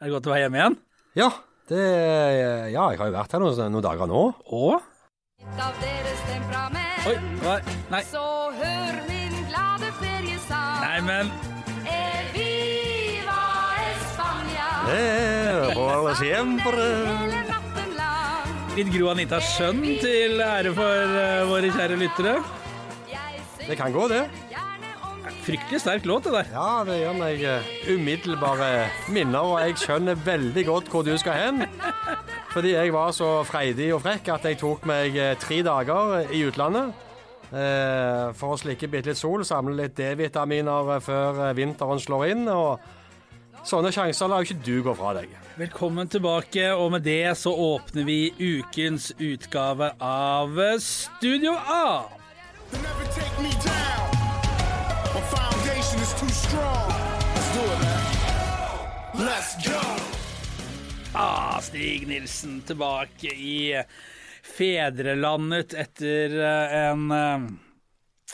Er det godt å være hjemme igjen? Ja, det, ja, jeg har jo vært her noen, noen dager nå. Og av deres temperament. Oi, hva? Nei. Så hør min glade feriesang. Nei, men Eviva España. Eh, por siempre. Hele natten lang. litt Gro Anita Skjønn til ære for uh, våre kjære lyttere. Det kan gå, det. Fryktelig sterk låt, det der. Ja, det gjør meg eh, umiddelbare minner, og jeg skjønner veldig godt hvor du skal hen. Fordi jeg var så freidig og frekk at jeg tok meg eh, tre dager i utlandet. eh, For å slikke bitte litt sol, samle litt D-vitaminer eh, før vinteren slår inn. Og sånne sjanser lar jo ikke du gå fra deg. Velkommen tilbake, og med det så åpner vi ukens utgave av Studio A. never take me down. My foundation is too strong. Let's do it, man. Let's go. Ah, Stig Nilsen tilbake i fedrelandet etter eh, en eh,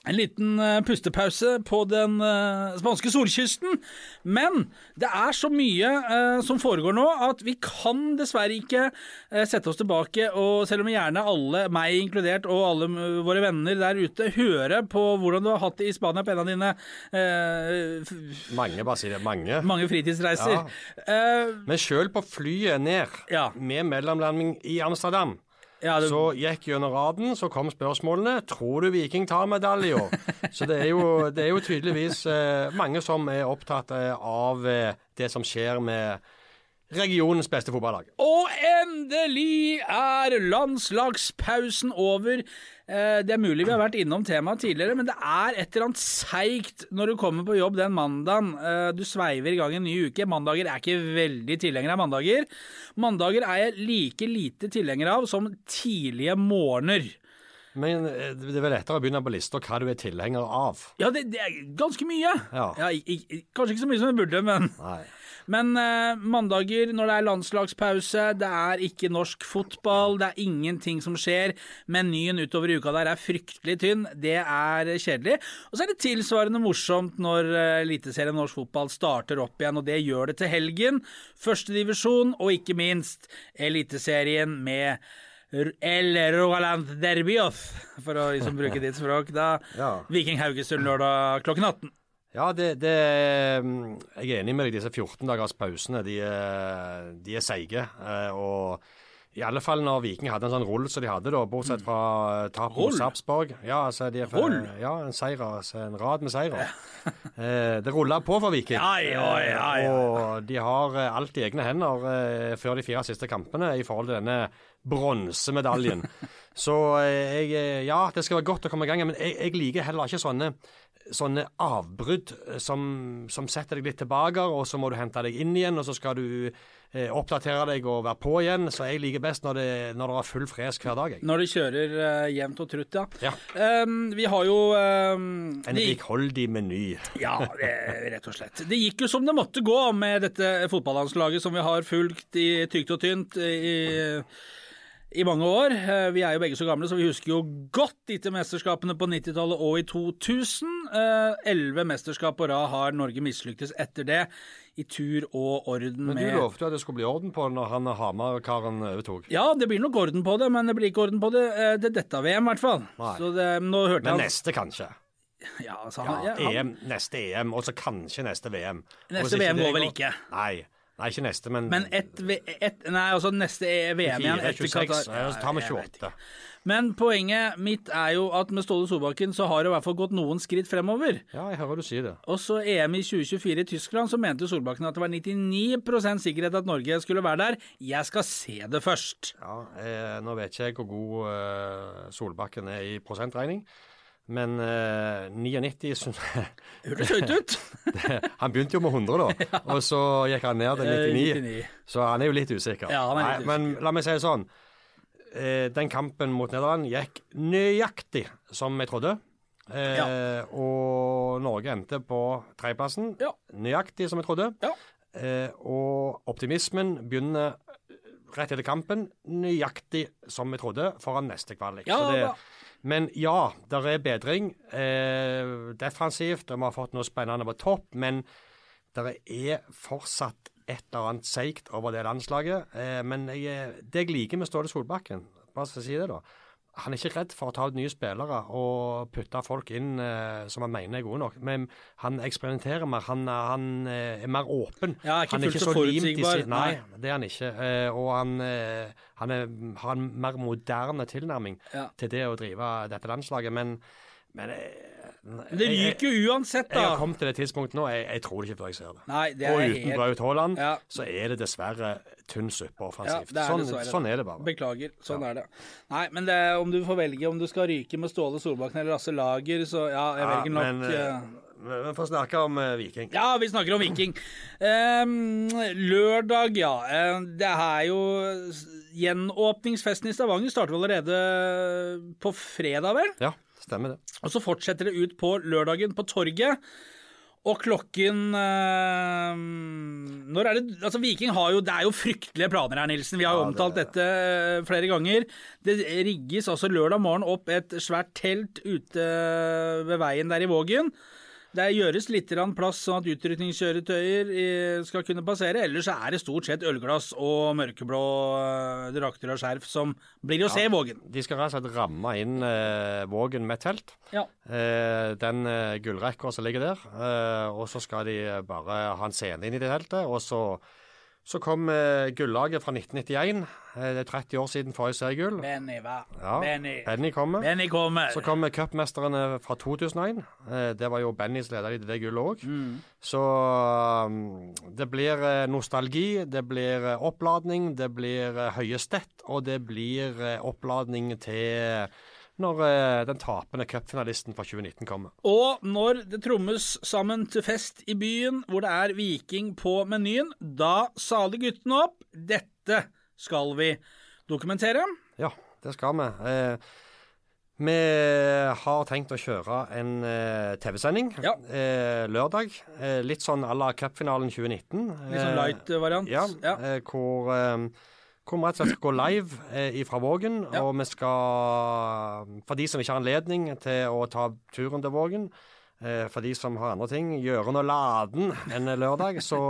en liten eh, pustepause på den eh, spanske solkysten. Men det er så mye eh, som foregår nå at vi kan dessverre ikke sette oss tilbake og selv om gjerne alle, meg inkludert og alle våre venner der ute, høre på hvordan du har hatt det i Spania på en av dine Mange, bare si det. Mange. mange fritidsreiser. Eh, Men sjøl på flyet ned, Ja. med mellomlanding i Amsterdam, ja, det, så gikk gjennom raden, så kom spørsmålene. Tror du Viking tar medaljer? så det er jo, det er jo tydeligvis eh, mange som er opptatt eh, av eh, det som skjer med regionens beste fotballag. Og endelig er landslagspausen over. Eh, Det er mulig vi har vært innom temaet tidligere, men det er et eller annet seigt når du kommer på jobb den mandagen. Eh, Du sveiver i gang en ny uke. Mandager er ikke veldig tilhenger av mandager. Mandager er jeg like lite tilhenger av som tidlige morgener. Men eh, det er vel lettere å begynne på lista hva du er tilhenger av. Ja, det, det er ganske mye. Ja. i- i- kanskje ikke så mye som jeg burde, men Nei. Men eh, mandager når det er landslagspause, det er ikke norsk fotball, det er ingenting som skjer. Menyen utover uka der er fryktelig tynn, det er kjedelig. Og så er det tilsvarende morsomt når eh, Eliteserien norsk fotball starter opp igjen, og det gjør det til helgen. Førstedivisjon, og ikke minst Eliteserien med El Rogaland Derbyoth, for å liksom bruke ditt språk. Da Ja. Viking Haugesund lørdag klokken 18. Ja, det, det mm, Jeg er enig med deg. Disse 14 dagers pausene, de, de er seige. eh, Og i alle fall når Viking hadde en sånn rull som de hadde, da, bortsett fra tap tapet mot Sarpsborg. Ja, altså de Rull? Ja, en seier, altså en rad med seire. Eh, det ruller på for Viking. Ja, ja, ja, ja. Og de har eh, alt i egne hender eh, før de fire siste kampene i forhold til denne bronsemedaljen. Så eh, jeg eh, Ja, det skal være godt å komme i gang, men jeg, jeg liker heller ikke sånne sånne avbrudd eh, som, som setter deg litt tilbake, og så må du hente deg inn igjen, og så skal du eh, oppdatere deg og være på igjen. Så jeg liker best når det, når det er full fresk hver dag. Jeg. Når det kjører uh, jevnt og trutt, ja. Ja. Um, vi har jo um, En rikholdig meny. Ja, eh, rett og slett. Det gikk jo som det måtte gå med dette fotballandslaget som vi har fulgt i tykt og tynt i, i mange år. Eh, Vi er jo begge så gamle, så vi husker jo godt disse mesterskapene på 90-tallet og i 2000. Eh, Elleve mesterskap på rad har Norge mislyktes etter det, i tur og orden med Men du lovte jo at det skulle bli orden på det når han Hamar-karen overtok. Ja, det blir nok orden på det, men det blir ikke orden på det eh, det dette VM, i hvert fall. Nei. Så det, nå hørte Men han... neste, kanskje. Ja, altså, Ja, han, ja, han, EM, neste EM, og så kanskje neste VM. Neste VM går vel ikke? Nei, nei ikke neste, men, Men et, et, Nei, altså neste er VM igjen. 4, etter 26, Qatar. ja, så tar vi 28. Men poenget mitt er jo at med Ståle Solbakken så har det i hvert fall gått noen skritt fremover. Ja, jeg hører du sier det. Og så EM i 2024 i Tyskland, så mente Solbakken at det var 99% sikkerhet at Norge skulle være der. Jeg skal se det først. Ja, jeg, Nå vet ikke jeg hvor god uh, Solbakken er i prosentregning, men eh, 99 syns Hørtes høyt ut. Han begynte jo med 100, da, og så gikk han ned til Eh, 99. 99. Så han er jo litt usikker. Ja, han er Nei, Men la meg si det sånn. Eh, den kampen mot Nederland gikk nøyaktig som jeg trodde. Eh, Og Norge endte på tredjeplassen. Ja. Nøyaktig som jeg trodde. Ja. Eh, og optimismen begynner rett etter kampen, nøyaktig som vi trodde, foran neste kvalik. Ja, Så det. Men ja, det er bedring. Eh, defensivt, og vi har fått noe spennende på topp, men det er fortsatt et eller annet seigt over det landslaget. Eh, men jeg, er- det jeg liker med Ståle Solbakken, bare å si det, da Han er ikke redd for å ta ut nye spillere og putte folk inn eh, som han mener er gode nok. Men han eksperimenterer mer. Han, han eh, er mer åpen. Ja, er han er ikke så limt i sin Nei, det er han ikke. Eh, og han, eh, han er, har en mer moderne tilnærming Ja. til det å drive dette landslaget. Men, men eh, Det ryker jo uansett, da. jeg har kommet til det tidspunktet nå. Jeg, jeg tror det ikke før jeg ser det. Nei, det Og uten helt Braut Haaland Ja. så er det dessverre tynn suppe Ja, offensivt. det er sånn, sånn er det bare. Beklager. Sånn er det. Nei, men det, om du får velge om du skal ryke med Ståle Solbakken eller Lasse Lager, så ja, jeg velger nok men, uh... Vi får snakke om eh, Viking. Ja, vi snakker om Viking. Um, lørdag, ja. Det er jo Gjenåpningsfesten i Stavanger starter allerede på fredag, vel? Ja, stemmer det. Og så fortsetter det ut på lørdagen på torget. Og klokken øh, Når er det Altså, Viking har jo Det er jo fryktelige planer her, Nilsen. Vi har jo Ja, det- omtalt dette eh, flere ganger. Det rigges altså lørdag morgen opp et svært telt ute ved veien der i Vågen. Det gjøres litt plass sånn at utrykningskjøretøyer eh, skal kunne passere. Ellers er det stort sett ølglass og mørkeblå eh, drakter og skjerf som blir å se i Vågen. De skal rett og slett ramme inn eh, Vågen med telt. Ja. Eh, den eh, gullrekka som ligger der. Eh, og så skal de bare ha en scene inn i det teltet. Og så, så kom eh, gullaget fra 1991. Eh, det er 30 år siden forrige seriegull. Benny, hva? Ja, Benny. Benny kommer. Benny kommer. Så kom cupmesterne fra 2001. Eh, Det var jo Benny som ledet i det gullet òg. Mm. Så um, det blir eh, nostalgi, det blir eh, oppladning, det blir høyestett, høye stett, og det blir eh, oppladning til når eh, den tapende cupfinalisten fra 2019 kommer. Og når det trommes sammen til fest i byen, hvor det er Viking på menyen, da saler guttene opp. Dette skal vi dokumentere. Ja, det skal vi. Eh, vi har tenkt å kjøre en eh, TV-sending Ja. eh, lørdag. Eh, litt sånn à la cupfinalen 2019. Litt sånn Eh, light-variant. Ja, Ja. Eh, hvor, eh, hvor rett og slett til å gå live eh, fra Vågen. Ja. Og vi skal, for de som ikke har anledning til å ta turen til Vågen, eh, for de som har andre ting, gjøre noe laden en lørdag, så,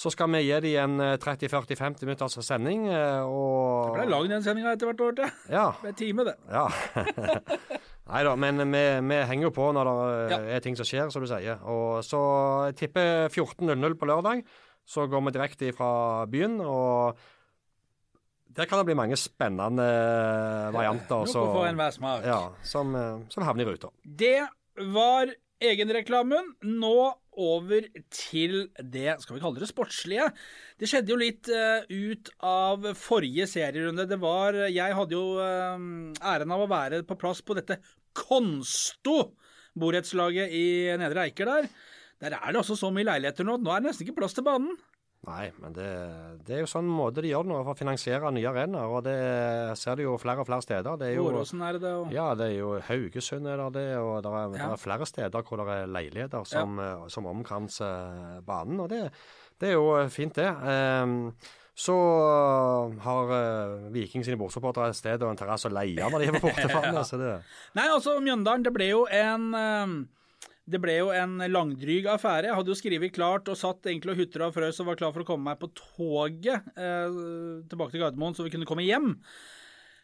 så skal vi gi dem en eh, 30-40-50 minutters sending. eh, Og, Det ble lagd den sendinga etter hvert år til. Ja. Er time, det. ja. Nei da, men vi, vi henger jo på når det eh, Ja. er ting som skjer, som du sier. Og så jeg tipper 14.00 på lørdag. Så går vi direkte fra byen, og der kan det bli mange spennende varianter. Noe for enhver smak. ja, som, eh, som havner i ruta. Det var egenreklamen. Nå over til det, skal vi kalle det sportslige. Det skjedde jo litt uh, ut av forrige serierunde. Det var Jeg hadde jo uh, æren av å være på plass på dette Konsto borettslaget i Nedre Eiker der. Der er det også så mye leiligheter nå nå er det nesten ikke plass til banen. Nei, men det, det er jo sånn måte de gjør det nå for å finansiere nye arenaer. Og det ser du jo flere og flere steder. Det er jo, Åråsen er det det. òg. Ja, det er jo Haugesund er det, og det er, det Ja. er flere steder hvor det er leiligheter som, ja. som omkranser banen. Og det, det er jo fint, det. Um, så har uh, Viking sine bortsupportere et sted og en terrasse å leie når de er på bortebane. det, Nei, altså Mjøndalen, det ble jo en eh, det ble jo en langdryg affære. Jeg hadde jo skrevet klart og satt egentlig og hutra og frøs og var klar for å komme meg på toget eh, tilbake til Gardermoen så vi kunne komme hjem.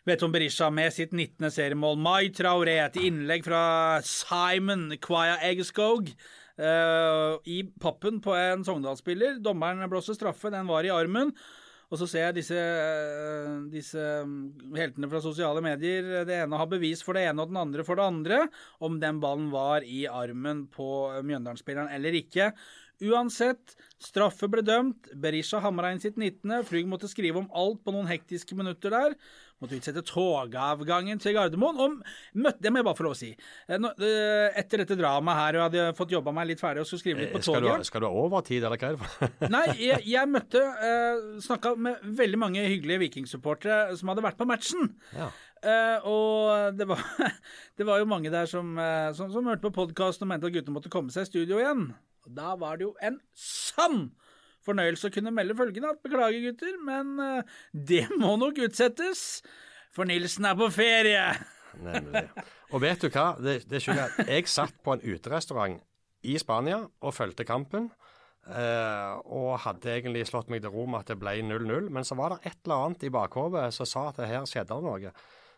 Veton Berisha med sitt 19. seriemål. Mai Traoré til innlegg fra Simon Kwaya Eggskog. eh, I pappen på en Sogndal-spiller. Dommeren blåste straffe, den var i armen. Og så ser jeg disse, eh, disse mm, heltene fra sosiale medier. Det ene har bevis for det ene, og den andre for det andre. Om den ballen var i armen på Mjøndalen-spilleren eller ikke. Uansett, straffe ble dømt. Berisha hamra inn sitt 19. Flyg måtte skrive om alt på noen hektiske minutter der. Måtte utsette togavgangen til Gardermoen. Og møtte, det må jeg bare få lov å si. Eh, eh, Etter dette dramaet her, og jeg hadde fått jobba meg litt ferdig og skulle skrive litt på toget skal, du, skal du ha overtid, eller hva er det? Nei, jeg, jeg møtte uh, Snakka med veldig mange hyggelige vikingsupportere som hadde vært på matchen. Ja. Uh, og det var, det var jo mange der som, uh, som, som hørte på podkasten og mente at guttene måtte komme seg i studio igjen. Og da var det jo en sann fornøyelse å kunne melde følgende at beklager, gutter, men eh, det må nok utsettes. For Nilsen er på ferie. Nemlig. Og vet du hva? Det, det skjønner jeg. Jeg satt på en uterestaurant i Spania og fulgte kampen. Uh, og hadde egentlig slått meg til ro med at det ble 0-0. Men så var det et eller annet i bakhodet som sa at det her skjedde noe.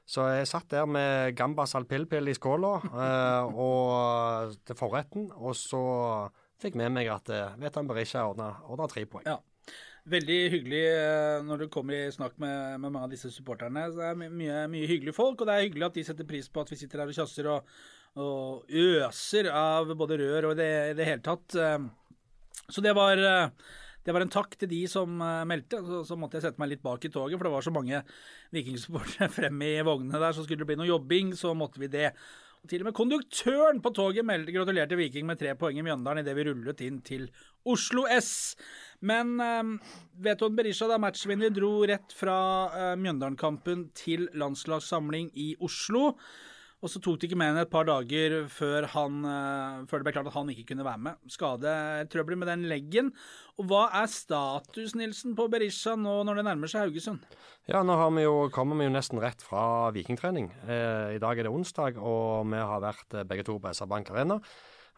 Så jeg satt der med gambas alpilpil i skåla uh, og til forretten, og så fikk med meg at Vetan Berisha ordna tre poeng. Ja. Veldig hyggelig eh, når du kommer i snakk med, med mange av disse supporterne. Så det er mye, mye hyggelige folk, og det er hyggelig at de setter pris på at vi sitter her og tjasser og, og øser av både rør og det, det hele tatt. Eh, Så det var, eh, det var en takk til de som meldte. Så, så måtte jeg sette meg litt bak i toget, for det var så mange vikingsupportere fremme i vognene der. Så skulle det bli noe jobbing, så måtte vi det. Til og med konduktøren på toget meldte gratulerte Viking med tre poeng i Mjøndalen idet vi rullet inn til Oslo S. Men eh, Veton Berisha, da matchvinner, dro rett fra uh, Mjøndalen-kampen til landslagssamling i Oslo. Og så tok det ikke mer enn et par dager før, han, eh, før det ble klart at han ikke kunne være med. Skadetrøbler med den leggen. Og hva er status, Nilsen, på Berisha nå når det nærmer seg Haugesund? Ja, nå vi jo, kommer vi jo nesten rett fra vikingtrening. Eh, I dag er det onsdag, og vi har vært eh, begge to på SR Bank Arena.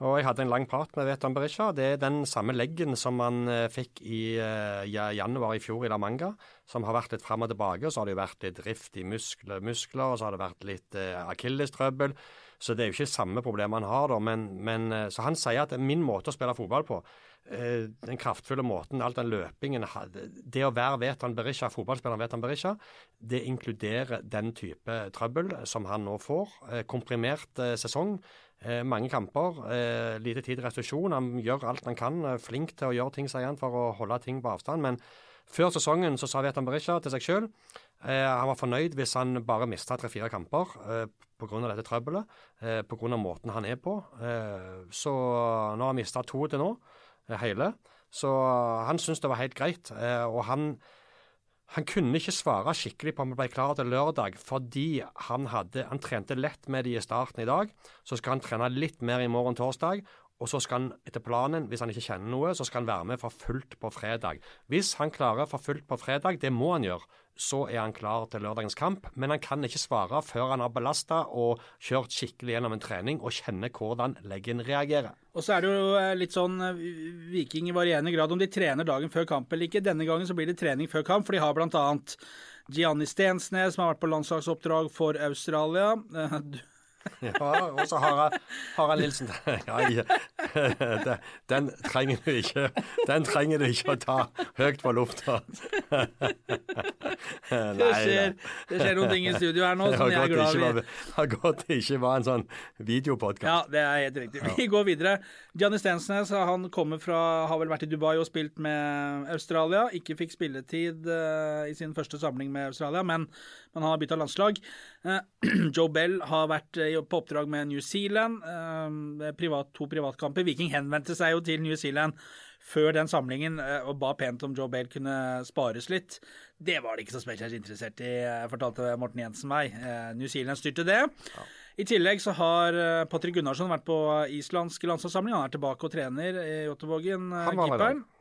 Og jeg hadde en lang prat med Veton Berisha. Det er den samme leggen som han eh, fikk i eh, januar i fjor i La Manga, som har vært litt fram og tilbake. Og så har det jo vært litt rift i muskler, muskler og så har det vært litt eh, akillestrøbbel. Så det er jo ikke samme problem han har, da. Men, men, eh, så han sier at min måte å spille fotball på, den kraftfulle måten, all den løpingen Det å være Veton Berisha, fotballspilleren Veton Berisha, det inkluderer den type trøbbel som han nå får. Komprimert sesong. Eh, mange kamper, eh, lite tid restitusjon. Han gjør alt han kan. eh, Flink til å gjøre ting, sier han, for å holde ting på avstand. Men før sesongen så sa Vetan Berisha til seg sjøl eh, han var fornøyd hvis han bare mista tre-fire kamper eh, pga. dette trøbbelet, eh, pga. måten han er på. Eh, så nå har han mista to til nå, eh, hele. Så han syntes det var helt greit. Eh, og han han kunne ikke svare skikkelig på om han ble klar til lørdag, fordi han, hadde, han trente lett med de i starten i dag. Så skal han trene litt mer i morgen torsdag. Og så skal han etter planen, hvis han ikke kjenner noe, så skal han være med for fullt på fredag. Hvis han klarer for fullt på fredag, det må han gjøre, så er han klar til lørdagens kamp. Men han kan ikke svare før han har belasta og kjørt skikkelig gjennom en trening og kjenner hvordan leggen reagerer. Og så er det jo eh, litt sånn eh, Viking i varierende grad om de trener dagen før kamp eller ikke. Denne gangen så blir det trening før kamp, for de har bl.a. Gianni Stensnes, som har vært på landslagsoppdrag for Australia. Ja, og så Harald, Harald Nilsen ja, ja. Den, trenger du ikke Den trenger du ikke å ta høyt på lufta. Det skjer, det skjer noen ting i studio her nå som jeg er glad ikke Det var- har godt det ikke var en sånn videopodkast. Ja, det er helt riktig. Vi går videre. Gianni Stensnes han kommer fra, har vel vært i Dubai og spilt med Australia. Ikke fikk spilletid eh, i sin første samling med Australia, men, men han har bytta landslag. Eh, Joe Bell har vært eh, på oppdrag med New Zealand. eh, privat, to privatkamper. Viking henvendte seg jo til New Zealand før den samlingen og ba pent om Joe Bell kunne spares litt. Det var de ikke så spesielt interessert i, fortalte Morten Jensen meg. New Zealand styrte det. I tillegg så har Patrick Gunnarsson vært på islandsk landslagssamling. Han er tilbake og trener i vel keeperen. Eh,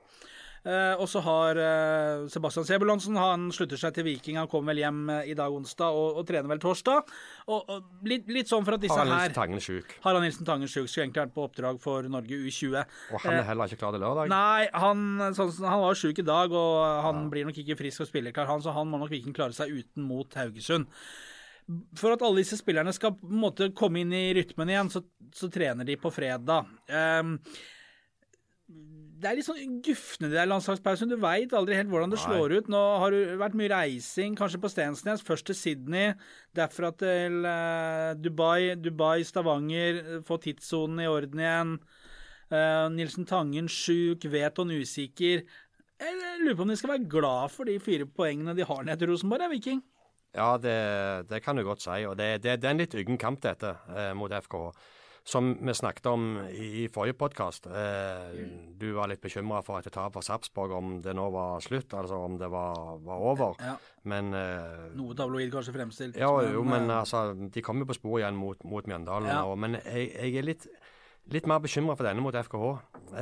og så har eh, Sebastian Sebulonsen Han slutter seg til Viking. Han kommer vel hjem eh, i dag onsdag og, og trener vel torsdag. Og, og litt, litt sånn for at disse Harald her Nilsen Tangen sjuk. Harald Nilsen Tangen sjuk skulle egentlig vært på oppdrag for Norge U20. Og han er heller ikke klar til lørdag. Nei, han, sånn, han var sjuk i dag, og han blir nok ikke frisk og spilleklar, han, så han må nok Viking klare seg uten mot Haugesund. For at alle disse spillerne skal på en måte komme inn i rytmen igjen, så, så trener de på fredag. Ehm, det er litt sånn gufne, det der landslagspausen. Du veit aldri helt hvordan det Nei. slår ut. Nå har det vært mye reising, kanskje på Stensnes. Først til Sydney, derfra til uh, Dubai, Dubai, Stavanger. Få tidssonen i orden igjen. Uh, Nilsen Tangen sjuk, Veton usikker. Jeg lurer på om de skal være glad for de fire poengene de har ned til Rosenborg, er Viking? Ja, det, det kan du godt si. Og det, det, det er en litt uggen kamp, dette, eh, mot FKH. Som vi snakket om i, i forrige podkast. Eh, du var litt bekymra for et tap for Sarpsborg, om det nå var slutt, altså om det var, var over. Ja. Men eh, Noe tabloid kanskje fremstilt. Ja, jo, men eh, altså, de kommer jo på sporet igjen mot, mot Mjøndalen. Ja. Og, men jeg, jeg er litt, litt mer bekymra for denne mot FKH.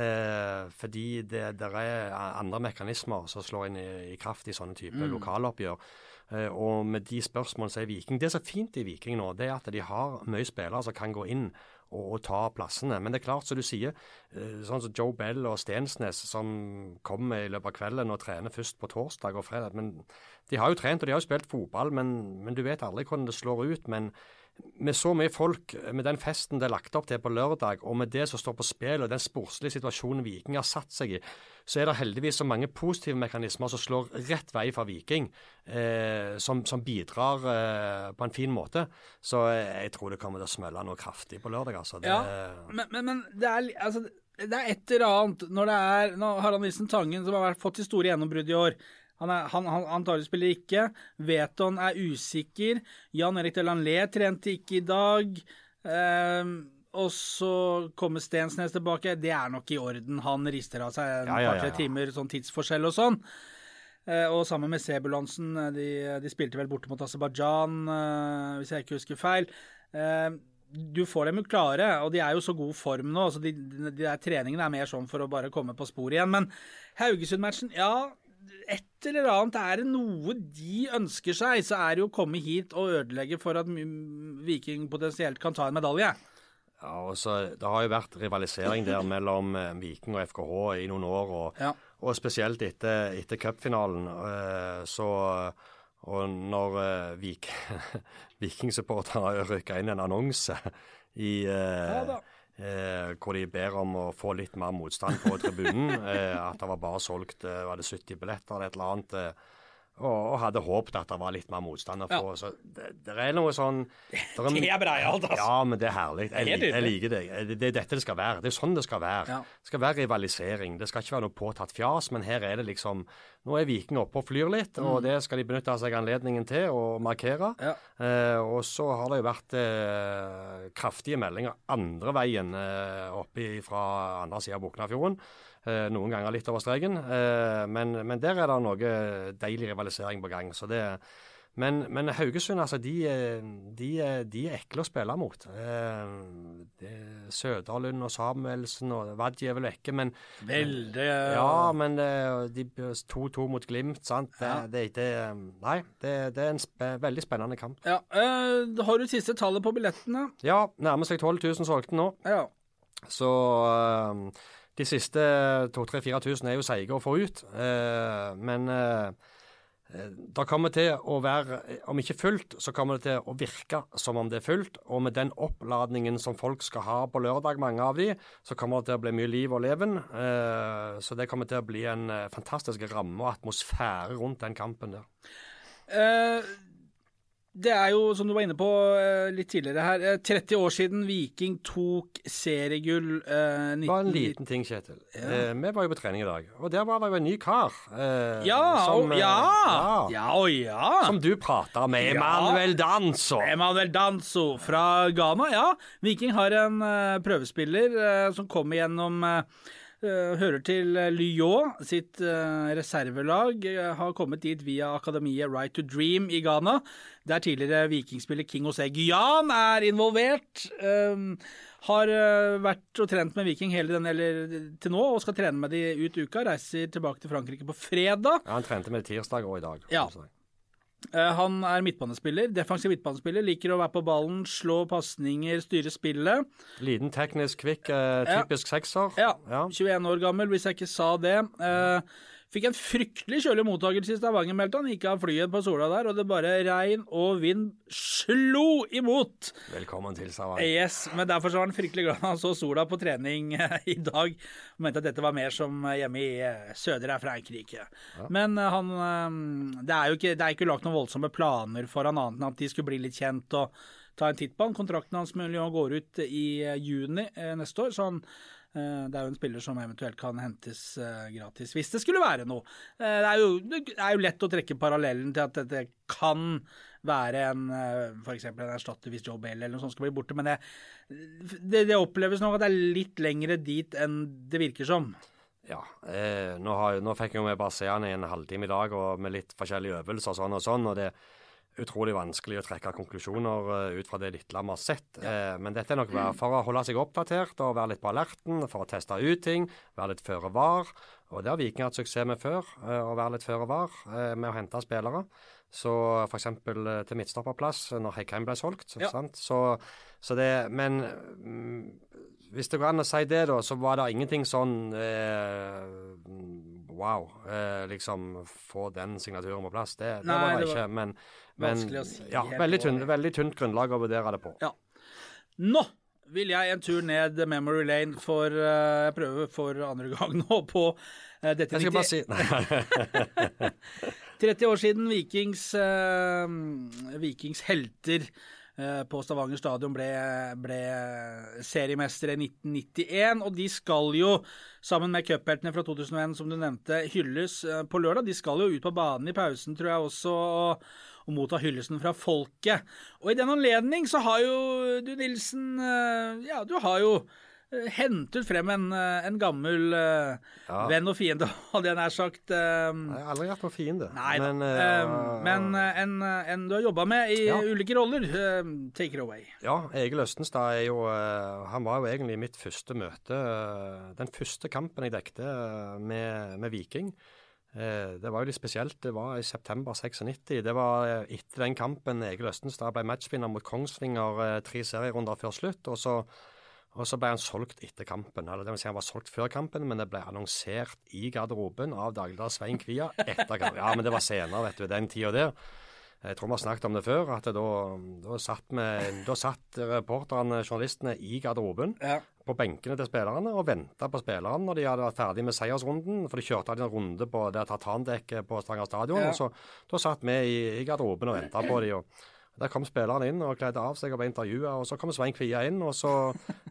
Eh, fordi det er andre mekanismer som slår inn i, i kraft i sånne type Mm. lokaloppgjør. Eh, og med de spørsmålene som er Viking Det som er fint i Viking nå, det er at de har mye spillere som kan gå inn å ta plassene. Men det er klart, som du sier, eh, sånn som Joe Bell og Stensnes, som kommer i løpet av kvelden og trener først på torsdag og fredag. Men de har jo trent og de har jo spilt fotball, men, men du vet aldri hvordan det slår ut. men med så mye folk, med den festen det er lagt opp til på lørdag, og med det som står på spill, og den sportslige situasjonen Viking har satt seg i, så er det heldigvis så mange positive mekanismer som slår rett vei for Viking, eh, som, som, bidrar eh, på en fin måte. Så jeg tror det kommer til å smelle noe kraftig på lørdag. altså. Det, Ja, men, men, men det, er, altså, det er et eller annet når det er når Harald Nilsen Tangen, som har fått de store gjennombrudd i år han, er, han, han antagelig spiller ikke. Veton er usikker. Jan Erik Delanlé trente ikke i dag. Ehm, og så kommer Stensnes tilbake. Det er nok i orden. Han rister av seg en Ja, ja, ja, par-tre timer sånn tidsforskjell og sånn. Eh, og sammen med Sebulansen, eh, de, de spilte vel borte mot Aserbajdsjan, eh, hvis jeg ikke husker feil. Eh, du får dem jo klare, og de er jo så god form nå. så de, de, de der Treningene er mer sånn for å bare komme på sporet igjen. Men Haugesund-matchen, ja Et eller annet er det noe de ønsker seg, så er det jo å komme hit og ødelegge for at Viking potensielt kan ta en medalje. Ja, og så, Det har jo vært rivalisering der mellom eh, Viking og FKH i noen år. og Ja. Og spesielt etter, etter cupfinalen. eh, Så Og når eh, Vik, Viking-supportere rykka inn en annonse i eh, Ja. Eh, hvor de ber om å få litt mer motstand på tribunen. eh, at det var bare solgt eh, var det 70 billetter eller et eller annet. Eh, og, og hadde håpet at det var litt mer motstand å Ja. Så det, det er noe sånn der Det er breialt, altså. Ja, men det er herlig. Jeg, jeg, jeg liker det. Det, det er dette det skal være. Det er sånn det skal være. Ja. Det skal være rivalisering. Det skal ikke være noe påtatt fjas, men her er det liksom Nå er Viking oppe og flyr litt, og det skal de benytte seg anledningen til å markere. Mm. Ja. Eh, og så har det jo vært eh, kraftige meldinger andre veien eh, oppe fra andre sida av Buknafjorden. Eh, noen ganger litt over streken. Eh, men, men der er det noe deilig rivalisering på gang. så det men, men Haugesund, altså, de, de, de er ekle å spille mot. Eh, er Søderlund og Samuelsen og Wadji er vel vekke, men Veldig Ja, men de 2-2 mot Glimt, sant. Det, Ja. det, det, nei, det, det er en sp veldig spennende kamp. Ja, eh, Har du siste tallet på billettene? Ja, nærmer seg 12 000 solgte nå. Ja. Så eh, de siste 2000-4000 er jo seige å få ut. Eh, men eh, det kommer til å være, om ikke fullt, så kommer det til å virke som om det er fullt. Og med den oppladningen som folk skal ha på lørdag, mange av de, så kommer det til å bli mye liv og leven. Eh, så det kommer til å bli en eh, fantastisk ramme og atmosfære rundt den kampen der. Eh, det er jo, som du var inne på eh, litt tidligere her, eh, 30 år siden Viking tok seriegull. eh, Det var en liten ting, Kjetil. Eh, vi var jo på trening i dag, og der var det jo en ny kar. eh, Ja, som, og, eh, ja! ja, Ja og ja! Som du prata med, Ja. Emanuel Danso. Emanuel Danso fra Ghana, ja. Viking har en eh, prøvespiller eh, som kommer gjennom eh, eh, Hører til uh, Lyon sitt eh, reservelag. eh, har kommet dit via akademiet Right to Dream i Ghana. Der tidligere vikingspiller King José Guyan er involvert. eh, har eh, vært og trent med Viking hele den, eller til nå, og skal trene med de ut uka. Reiser tilbake til Frankrike på fredag. Ja, han trente med tirsdag og i dag. Ja. Eh, Han er midtbanespiller, defensiv midtbanespiller. Liker å være på ballen, slå pasninger, styre spillet. Liten teknisk kvikk, typisk Ja. sekser. Ja, Ja. 21 år gammel, hvis jeg ikke sa det. Eh, fikk en fryktelig kjølig mottakelse i Stavanger, meldte han. Gikk av flyet på Sola der, og det bare regn og vind slo imot. Velkommen til Stavanger. Yes, men derfor så var han fryktelig glad han så sola på trening eh, i dag. Og mente at dette var mer som eh, hjemme i eh, Sødre Frankrike. Men eh, han Det er jo ikke, det er ikke lagt noen voldsomme planer for han annet enn at de skulle bli litt kjent og ta en titt på han. Kontrakten hans Lyon går ut i juni neste år, så han det er jo en spiller som eventuelt kan hentes eh, gratis, hvis det skulle være noe. Eh, Det er, jo, det er jo lett å trekke parallellen til at dette kan være en f.eks. en erstatter hvis Joe Bale eller noe sånt skal bli borte, men det, det, det oppleves nok at det er litt lengre dit enn det virker som. Ja. Eh, nå, har, nå fikk jo se han i en halvtime i dag, og med litt forskjellige øvelser og sånn og sånn. og det utrolig vanskelig å trekke konklusjoner eh, ut fra det Litlam har sett. Ja. men dette er nok for å holde seg oppdatert og være litt på alerten, for å teste ut ting, være litt føre var. Og det har Viking hatt suksess med før, eh, å være litt føre var eh, med å hente spillere. Så f.eks. til midtstopperplass når Heikheim ble solgt. Ja. Sant? Så, så det Men mm, hvis det går an å si det, da, så var det ingenting sånn eh, Wow. Eh, liksom få den signaturen på plass. Det, det Nei, var det det var ikke. Men, men si ja, veldig, tynn, veldig tynt grunnlag å vurdere det på. Ja. Nå vil jeg en tur ned Memory Lane for Jeg uh, prøver for andre gang nå på uh, dette Jeg skal 90 bare si Nei. 30 år siden Vikings, uh, Vikings helter på Stavanger stadion ble, ble seriemestere i 1991. Og de skal jo, sammen med cupheltene fra 2001 som du nevnte, hylles eh, på lørdag. De skal jo ut på banen i pausen, tror jeg også, og, og motta hyllesten fra folket. Og i den anledning så har jo du, Nilsen eh, Ja, du har jo eh, hentet frem en, eh, en gammel eh, Ja. venn og fiende, hadde jeg nær sagt. eh, Jeg har aldri vært noen fiende. Nei. Men, eh, men en, en du har jobba med i Ja. ulike roller. eh, take it away. Ja, Egil Østenstad er jo Han var jo egentlig mitt første møte Den første kampen jeg dekte med, med Viking. Det var jo litt spesielt. Det var i september 96. Det var etter den kampen Egil Østenstad ble matchvinner mot Kongsvinger tre serierunder før slutt. Og så, og så ble han solgt etter kampen. Eller det vil si han var solgt før kampen, men det ble annonsert i garderoben av dagligdags Svein Kvia etter kampen. Ja, men det var senere, vet du. Den tida der. Jeg tror vi har snakket om det før, at da, da satt, vi- da satt reporterne, journalistene, i garderoben Ja. på benkene til spillerne og venta på spillerne når de hadde vært ferdig med seiersrunden. For de kjørte en runde på det tartandekket på Stavanger stadion. Ja. og så Da satt vi i, i garderoben og venta på de, og Der kom spillerne inn og kledde av seg og ble intervjua. Og så kom Svein Kvia inn, og så,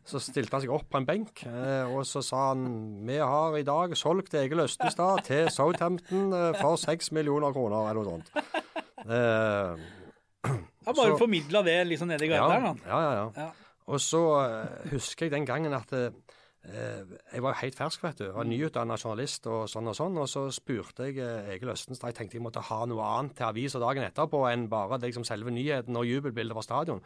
så stilte han seg opp på en benk. Eh, og så sa han vi har i dag solgt Egil Østestad til Southampton eh, for seks millioner kroner, eller noe sånt. Eh, Han bare formidla det liksom nede i gata her, da. ja, ja, ja. Ja. Og så eh, husker jeg den gangen at jeg var jo helt fersk, vet du. Jeg var nyutdanna journalist og sånn og sånn. Og så spurte jeg eh, Egil Østenstad Jeg tenkte jeg måtte ha noe annet til avisa dagen etterpå enn bare liksom selve nyheten og jubelbildet fra stadion.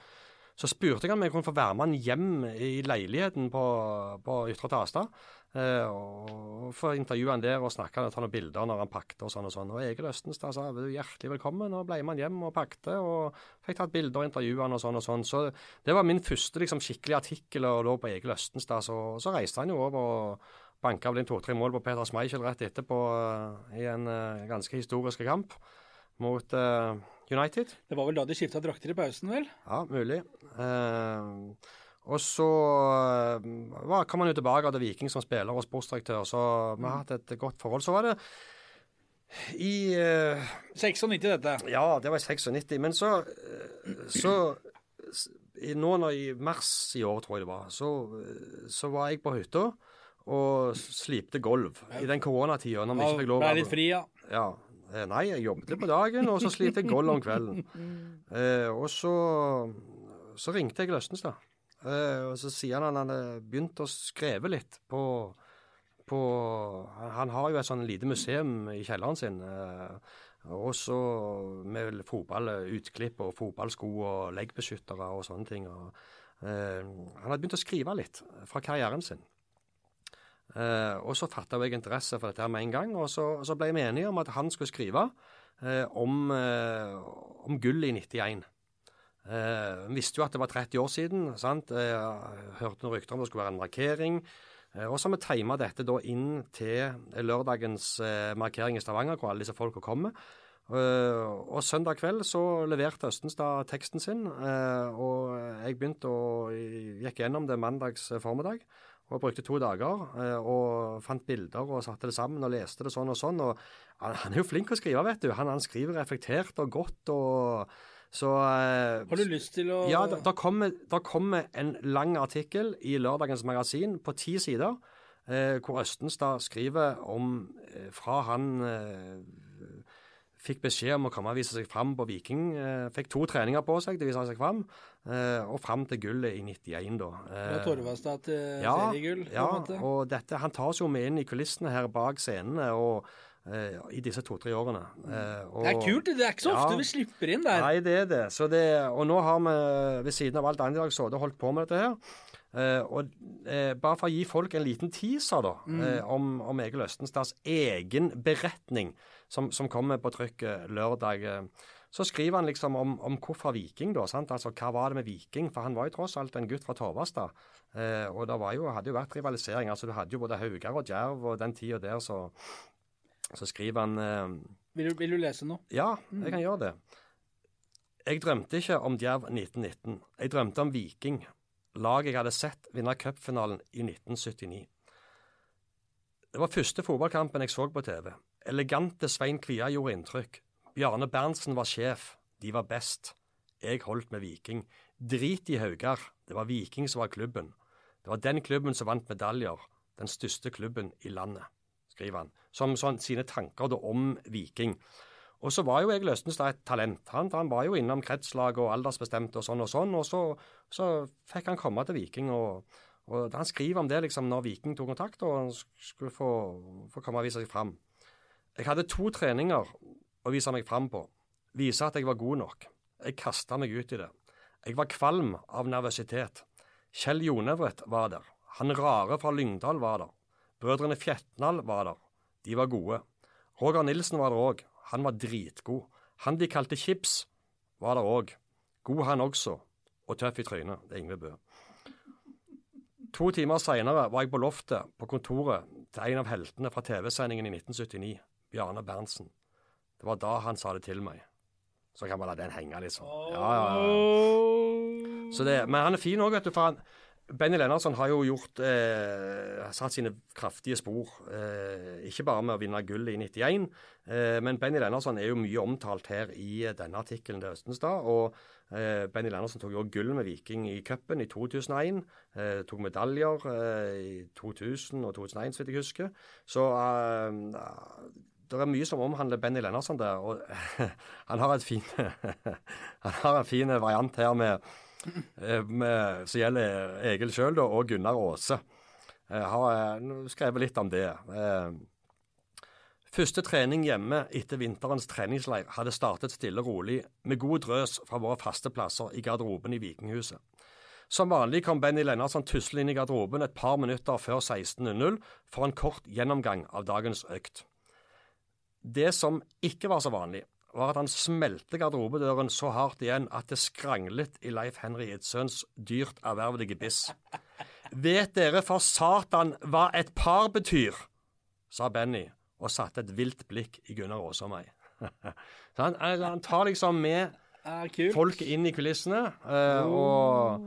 Så spurte jeg om jeg kunne få være med han hjem i leiligheten på, på Ytre Tasta. Eh, og få intervjue han der og snakke og ta noen bilder når han pakket og sånn og sånn. Og Egil Østenstad sa hjertelig velkommen, og ble med han hjem og pakket. Og fikk tatt bilder og intervjue han og sånn og sånn. Så det var min første liksom, skikkelige artikkel og lå på Egil Østenstad. Så, så reiste han jo over og banka vel inn to-tre mål på Peter Schmeichel rett etterpå eh, i en eh, ganske historisk kamp mot uh, United. Det var vel da de skifta drakter i pausen, vel? Ja, mulig. Uh, og så uh, kom han jo tilbake til Viking som spiller og sportsdirektør, så vi har hatt et godt forhold. Så var det i eh, 96, dette. Ja, det var i 96. Men så, eh, så i, Nå når i mars i år, tror jeg det var, så, eh, så var jeg på hytta og slipte gulv i den koronatida. Når vi ikke fikk lov Ble litt fri, ja. ja. Eh, Nei, jeg jobbet på dagen, og så sliter jeg gold om kvelden. Eh, og så, så ringte jeg Løstenstad. Eh, og så sier han at han hadde begynt å skrive litt på, på han, han har jo et sånn lite museum i kjelleren sin. Eh, og så med fotballutklipp og fotballsko og leggbeskyttere og sånne ting. Og, eh, han hadde begynt å skrive litt fra karrieren sin. Eh, og så fatta jeg interesse for dette her med en gang, og så, så ble vi enige om at han skulle skrive eh, om, eh, om gull i 91. Eh, visste jo at det var 30 år siden. sant? Eh, hørte noen rykter om det skulle være en markering. Eh, og så har vi tima dette da inn til lørdagens eh, markering i Stavanger, hvor alle disse folka kommer. Og søndag kveld så leverte Østenstad teksten sin, og jeg begynte å gikk gjennom det mandags formiddag. Og brukte to dager eh, og fant bilder og satte det sammen og leste det sånn og sånn. og Han, er jo flink å skrive, vet du. Han, han skriver reflektert og godt. og så eh, Har du lyst til å ja, da, kommer, kommer en lang artikkel i lørdagens magasin på ti sider, eh, hvor Østenstad skriver om eh, fra han eh, fikk beskjed om å komme og vise seg fram på Viking. Eh, fikk to treninger på seg til å vise seg fram, eh, og fram til gullet i 91, da. Fra Eh, Torvastad til ja, seriegull? på ja en måte? og dette, han tar oss jo med inn i kulissene her bak scenene. og i disse to-tre årene. Og- Det er kult. Det er ikke så ofte Ja. vi slipper inn der. Nei, det er det. Så det. Og nå har vi ved siden av alt annet i dag sittet og holdt på med dette her. Og Bare for å gi folk en liten teaser da, mm. om, om Egil Østenstads egen beretning, som, som kommer på trykk eh, lørdag. Eh, så skriver han liksom om, om hvorfor Viking, da. sant? Altså, Hva var det med Viking? For han var jo tross alt en gutt fra Torvastad. Eh, og det var jo, hadde jo vært rivalisering. altså Du hadde jo både Haugar og Djerv og den tida der, så, så skriver han eh, Vil, du, vil du lese nå? ja, jeg kan gjøre det. Jeg drømte ikke om Djerv 1919. Jeg drømte om Viking, laget jeg hadde sett vinne cupfinalen i 1979. Det var første fotballkampen jeg så på TV. Elegante Svein Kvia gjorde inntrykk. Bjarne Berntsen var sjef. De var best. Jeg holdt med Viking. Drit i Haugar. Det var Viking som var klubben. Det var den klubben som vant medaljer. Den største klubben i landet, skriver han. Som sånn, sine tanker da om Viking. Og så var jo Egil Østenstad et talent. Han, han var jo innom kretslag og aldersbestemte og sånn og sånn, og så, så fikk han komme til Viking. og, og Han skriver om det liksom når Viking tok kontakt og han skulle få, få komme og vise seg fram. Jeg hadde to treninger å vise meg fram på. Vise at jeg var god nok. Jeg kasta meg ut i det. Jeg var kvalm av nervøsitet. Kjell Jonevret var der. Han rare fra Lyngdal var der. Brødrene Fjetnal var der. De var gode. Roger Nilsen var der òg. Han var dritgod. Han de kalte Chips, var der òg. God han også, og tøff i trynet. Det er Yngve Bø. To timer seinere var jeg på loftet på kontoret til en av heltene fra TV-sendingen i 1979, Bjarne Berntsen. Det var da han sa det til meg. Så kan man la den henge, liksom. Ja, ja, ja. Så det, men han er fin òg, vet du. For han, Benny Lennartson har jo gjort eh, satt sine kraftige spor. Eh, ikke bare med å vinne gull i 91, eh, men Benny Lennartson er jo mye omtalt her i eh, denne artikkelen til Østenstad. Og eh, Benny Lennartson tok jo gull med Viking i cupen i 2001. Eh, tok medaljer eh, i 2000 og 2001, så vidt jeg husker. Så det er mye som omhandler Benny Lennartson der. og Han har, et fin, han har en fin variant her med eh, med, som gjelder Egil sjøl og Gunnar Aase. Jeg har eh, skrevet litt om det. Eh, Første trening hjemme etter vinterens treningsleir hadde startet stille og rolig, med god drøs fra våre faste plasser i garderoben i Vikinghuset. Som vanlig kom Benny Lennartson tuslende inn i garderoben et par minutter før 16.00 for en kort gjennomgang av dagens økt. Det som ikke var så vanlig, var at han smelte garderobedøren så hardt igjen at det skranglet i Leif Henry Idsøns dyrt ervervede gebiss. Vet dere for satan hva et par betyr? sa Benny og satte et vilt blikk i Gunnar Aase og meg. Så han, han tar liksom med folk folket inn i kulissene. eh, og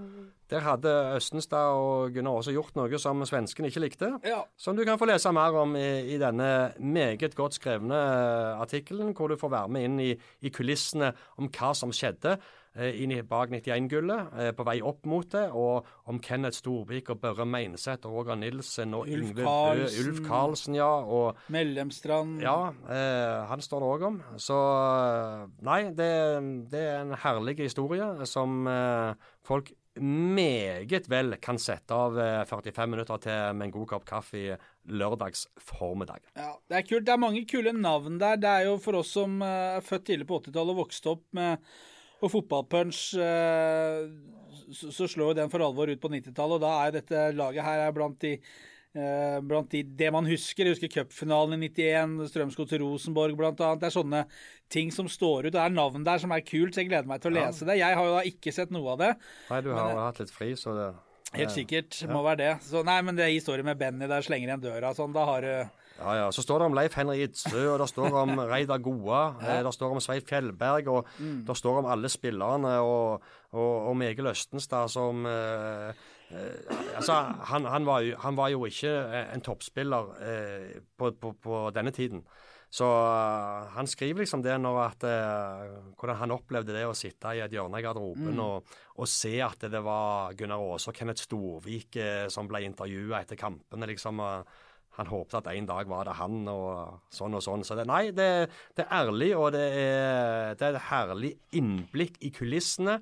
der hadde Østenstad og Gunnar også gjort noe som svenskene ikke likte. Ja. Som du kan få lese mer om i, i denne meget godt skrevne eh, artikkelen, hvor du får være med inn i, i kulissene om hva som skjedde eh, inn i bak 91-gullet, eh, på vei opp mot det, og om Kenneth Storvik og Børre Meinseth og Roger Nilsen og Ulf Yngve Karlsen. Ulf Karlsen, ja. og Mellemstrand. ja, eh, han står det òg om. Så nei, det, det er en herlig historie som eh, folk meget vel kan sette av eh, 45 minutter til med en god kopp kaffe lørdags formiddag. Ja, det er kult. Det er mange kule navn der. Det er jo for oss som eh, er født tidlig på 80-tallet og vokste opp med og fotballpunch, eh, så, slår jo den for alvor ut på 90-tallet. Og da er dette laget her er blant de eh, blant de, det man husker. Jeg husker cupfinalen i 91, Strømsgodset til Rosenborg annet. Det er sånne ting som står ut. Det er navn der som er kult, så jeg gleder meg til å lese det. Jeg har jo da ikke sett noe av det. Nei, du har jo hatt litt fri, så det Helt sikkert. Må være det. Så, nei, men det er historien med Benny der slenger igjen døra og sånn. Da har du Ja, ja. Så står det om Leif Henry Idsø, og det står om Reidar Goa, ja. det står om Svein Fjellberg, og det står om alle spillerne, og, og og Egil Østenstad som eh, eh, Altså, han, han, var jo, han var jo ikke en toppspiller eh, på, på, på denne tiden. Så uh, han skriver liksom det når at uh, Hvordan han opplevde det å sitte i et hjørne i garderoben og, og se at det var Gunnar Aase og Kenneth Storvik eh, som ble intervjua etter kampene. liksom, Uh, han håpet at en dag var det han, og sånn og sånn. Så det, nei, det, det er ærlig, og det er, det er et herlig innblikk i kulissene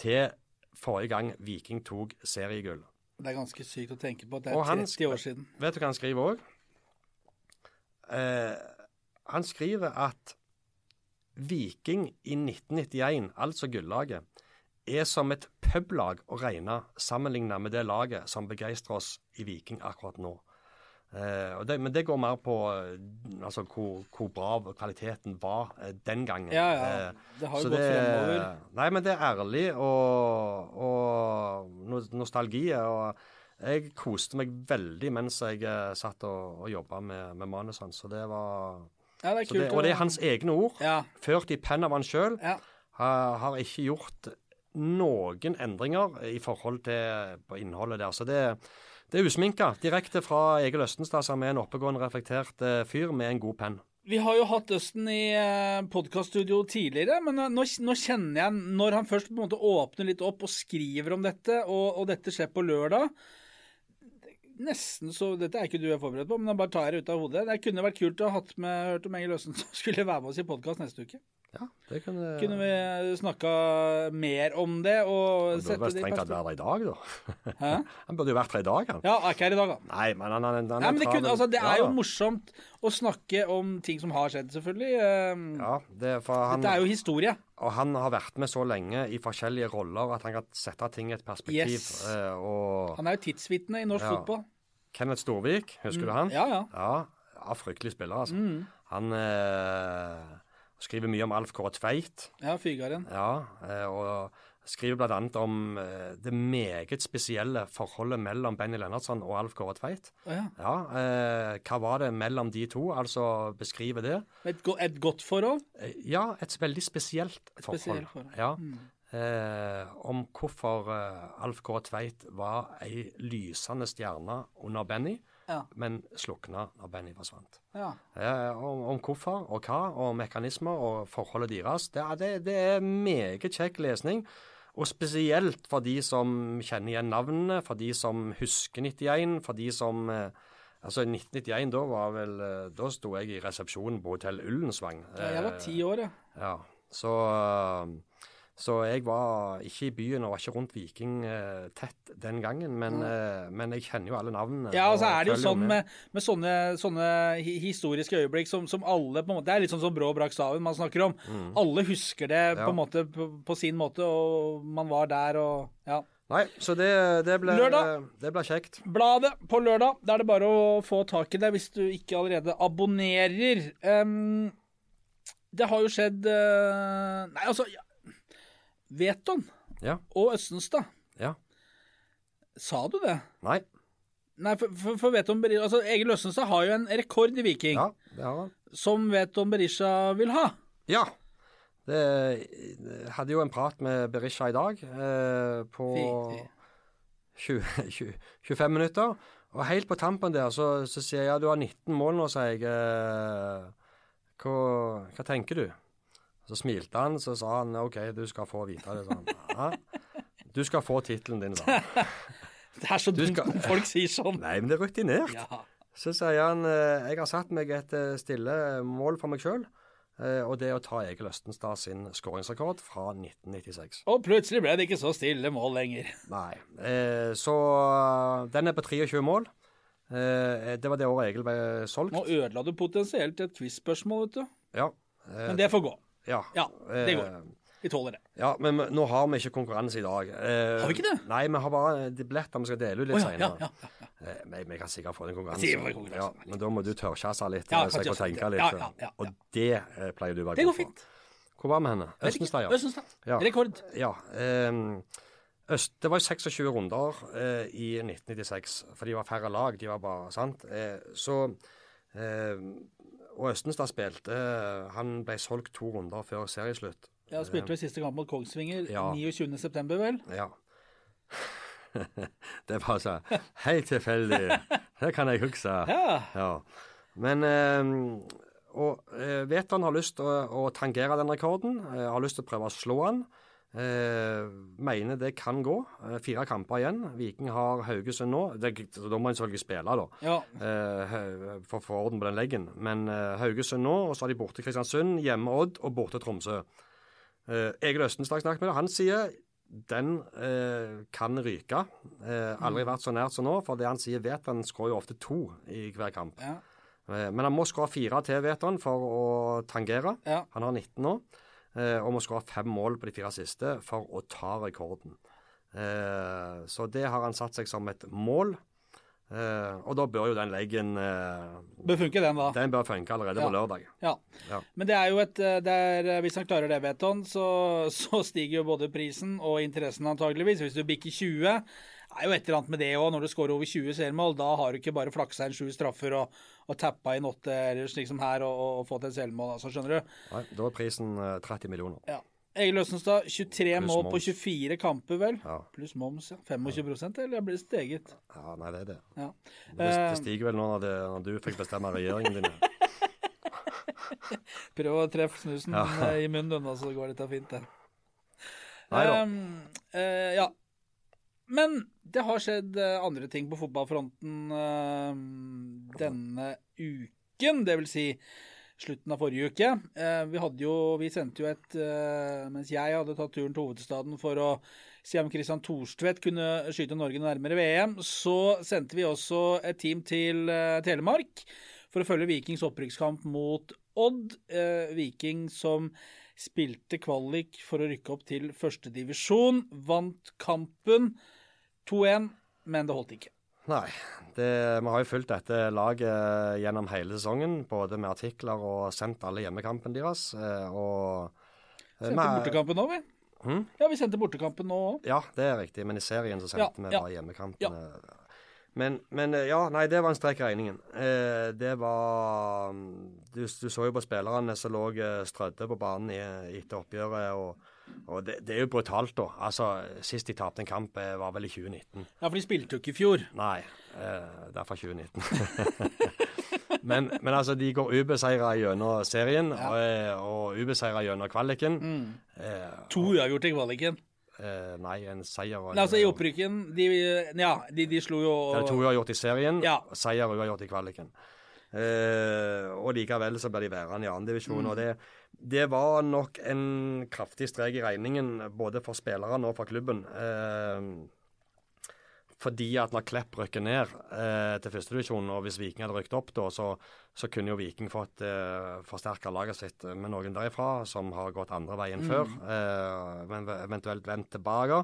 til forrige gang Viking tok seriegull. Det er ganske sykt å tenke på at det er han 30 år siden. Vet du hva han skriver òg? Eh, han skriver at Viking i 1991, altså gullaget, er som et publag å regne sammenlignet med det laget som begeistrer oss i Viking akkurat nå. Og det, men det går mer på uh, altså, hvor, hvor bra kvaliteten var uh, den gangen. Ja, ja. Det har jo gått fremover. Nei, men det er ærlig og, og nostalgi. Og jeg koste meg veldig mens jeg satt og, og jobba med, med manusene. Så det var Ja, det er det. Og det er hans egne ord, Ja. ført i penn av han sjøl. ja. Har, har ikke gjort noen endringer i forhold til på innholdet der. Så det, det er usminka. Direkte fra Egil Østenstad, som er en oppegående, reflektert eh, fyr med en god penn. Vi har jo hatt Østen i eh, podkaststudio tidligere, men nå, nå kjenner jeg Når han først på en måte åpner litt opp og skriver om dette, og, og dette skjer på lørdag Nesten så Dette er ikke du er forberedt på, men jeg bare tar det ut av hodet. Det kunne vært kult å ha hatt med hørt om Egil Østen som skulle være med oss i podkast neste uke. Ja, det kunne, Kunne vi snakka mer om det og Han burde vel strengt tatt være her i dag, da. Hæ? Han burde jo vært her i dag, han. Ja, er ikke her i dag, da. Nei, men han, han, han Nei, men det, kunne, altså, det Ja, er jo da. morsomt å snakke om ting som har skjedd, selvfølgelig. Eh, Ja, det er for han, Dette er jo historie. Og han har vært med så lenge i forskjellige roller at han kan sette ting i et perspektiv. Yes. eh, og Han er jo tidsvitne i norsk Ja. fotball. Kenneth Storvik, husker du han? Ja, ja. Ja, ja fryktelig spiller, altså. Mm. Han eh, skriver mye om Alf Kåre Tveit. Ja, Fygaren. Ja, eh, og skriver bl.a. om eh, det meget spesielle forholdet mellom Benny Lennartson og Alf Kåre Tveit. Å ja. Ja, eh, hva var det mellom de to? Altså beskrive det. Et, go et godt forhold. Ja, et veldig spesielt forhold. spesielt forhold. Ja. Eh, om hvorfor Alf Kåre Tveit var ei lysende stjerne under Benny, Ja. men slukna når Benny forsvant. Ja. Eh, om, om hvorfor og hva, og mekanismer og forholdet deres. Det, det, det er meget kjekk lesning. Og spesielt for de som kjenner igjen navnene, for de som husker 91, for de som eh, Altså, 1991, da var vel eh, Da sto jeg i resepsjonen på Hotell Ullensvang. Det var ti år, jeg. Ja, så, så jeg var ikke i byen og var ikke rundt Viking eh, tett den gangen, men, eh, men jeg kjenner jo alle navnene. Ja, og så er det jo sånn med, med sånne, sånne historiske øyeblikk som, som alle på en måte Det er litt sånn som Brå brakk staven man snakker om. Alle husker det på Mm. Ja. en måte på, på sin måte, og man var der og Ja. Nei, så det, det ble Lørdag. Det ble kjekt. Bladet på lørdag. Da er det bare å få tak i det hvis du ikke allerede abonnerer. Um, det har jo skjedd uh, Nei, altså ja. Veton Ja. og Østenstad. Ja. Sa du det? Nei. Nei, for, for, for Veton Berisha altså, Egil Østenstad har jo en rekord i Viking, Ja, det har han. som Veton Berisha vil ha. Ja. Det, jeg hadde jo en prat med Berisha i dag eh, på 20, 20, 25 minutter. Og helt på tampen der så, så sier jeg ja, du har 19 mål nå, sier jeg. Eh, hva, hva tenker du? Så smilte han, så sa han OK, du skal få vite det. Sånn. Du skal få tittelen din, sa han. Det er så dumt skal- når folk sier sånn. Nei, men det er rutinert. Ja. Så sier han eh, jeg har satt meg et eh, stille mål for meg sjøl, og det å ta Egil Østenstad sin skåringsrekord fra 1996. Og plutselig ble det ikke så stille mål lenger. Nei. Eh, så eh, den er på 23 mål. Eh, det var det året Egil ble solgt. Nå ødela du potensielt et quiz-spørsmål, vet du. Ja. Eh, Men det får gå. Ja. Ja, det går. Eh, Vi tåler det. ja, men nå har vi ikke konkurranse i dag. Eh, Har vi ikke det? Nei, vi har bare de billetter vi skal dele ut litt oh, ja, senere. ja, ja, Eh, men vi kan sikkert få en konkurranse. Ja, men da må du tørrkjasse litt. Ja, eh, så jeg kan tenke litt. Ja, eh, ja, ja, ja. Og det eh, pleier du å være Det går fint. Hvor var vi henne? Østenstad, ja. Østenstad. Ja. Rekord. Ja. ehm, Øst, det var jo 26 runder eh, i 1996, for de var færre lag. De var bare sant. Eh, så eh, Og Østenstad spilte Han ble solgt to runder før serieslutt. Ja, spilte vel siste kamp mot Kongsvinger Ja. 29.9., vel? Ja. det var så helt tilfeldig. Det kan jeg huske. Ja. Ja. Men eh, Og eh, Veton har lyst til å, å tangere den rekorden. Eh, har lyst til å prøve å slå den. Eh, mener det kan gå. Eh, fire kamper igjen. Viking har Haugesund nå. Det, da må en selvfølgelig spille, da. Ja. Eh, for å få orden på den leggen. Men eh, Haugesund nå, og så har de borte Kristiansund, hjemme Odd og borte Tromsø. Eh, Egil Østenstad snakket med det. Han sier den eh, kan ryke. Eh, aldri vært så nært som nå. For det han sier, vet han skårer jo ofte to i hver kamp. ja. Men han må skåre fire til, vet han, for å tangere. Ja. Han har 19 nå. Eh, Og må skåre fem mål på de fire siste for å ta rekorden. Eh, Så det har han satt seg som et mål. Uh, Og da bør jo den leggen uh, Bør funke, den, da. Den bør funke allerede Ja. på lørdag. Ja. Ja. Men det er jo et det er, Hvis han klarer det, Beton, så, så stiger jo både prisen og interessen antageligvis. Hvis du bikker 20, er jo et eller annet med det òg. Når du scorer over 20 seriemål, da har du ikke bare flaksa inn sju straffer og, og tappa inn åtte eller slik som her og, og, og fått et selvmål, altså, skjønner du. Nei, da er prisen eh, 30 millioner. Ja. Egil Østenstad, 23 Plus mål på 24 kamper, vel? Ja. Pluss moms, ja. 25% eller blir det steget? ja, nei, det er det. Ja. Det, Eh, stiger vel nå når, det, når du fikk bestemme regjeringen din. Prøv å treffe snusen Ja. eh, i munnen, så går dette fint, det. Ehm, eh, ja. Men det har skjedd eh, andre ting på fotballfronten uh, denne uken. Det vil si slutten av forrige uke. Uh, vi jo, vi sendte jo et uh, Mens jeg hadde tatt turen til hovedstaden for å se om Christian Thorstvedt kunne skyte Norge nærmere VM, så sendte vi også et team til Telemark for å følge Vikings opprykkskamp mot Odd. Viking som spilte kvalik for å rykke opp til førstedivisjon. Vant kampen 2-1, men det holdt ikke. Nei. Det, vi har jo fulgt dette laget gjennom hele sesongen, både med artikler og sendt alle hjemmekampene deres. eh, Og eh, Sendte med, bortekampen nå, vi. Hmm? Ja, vi sendte bortekampen nå òg. Ja, det er riktig, men i serien så sendte Ja, vi ja. bare hjemmekampene. Men, men eh, ja, nei, det var en strek i regningen. Eh, det var mm, du, du så jo på spillerne som lå eh, strødde på banen i, etter oppgjøret. og, og det, det er jo brutalt, da. Altså, Sist de tapte en kamp, eh, var vel i 2019. Ja, for de spilte jo ikke i fjor. Nei, eh, derfor 2019. men, men altså, de går ubeseira gjennom serien Ja. og, og ubeseira gjennom kvaliken. Mm. Eh, To uavgjort i kvaliken. eh, nei, en seier og Nei, altså I opprykken De, ja, de, de slo jo Det er to uavgjort i serien, Ja. seier og uavgjort i kvaliken. Eh, og likevel så ble de værende i andredivisjon. Mm. Og det, det var nok en kraftig strek i regningen både for spillerne og for klubben. Eh, fordi at når Klepp rykker ned eh, til førstedivisjon, og hvis Viking hadde rykket opp da, så, så kunne jo Viking fått eh, forsterka laget sitt med noen derifra som har gått andre veien før, eh, men eventuelt vendt tilbake.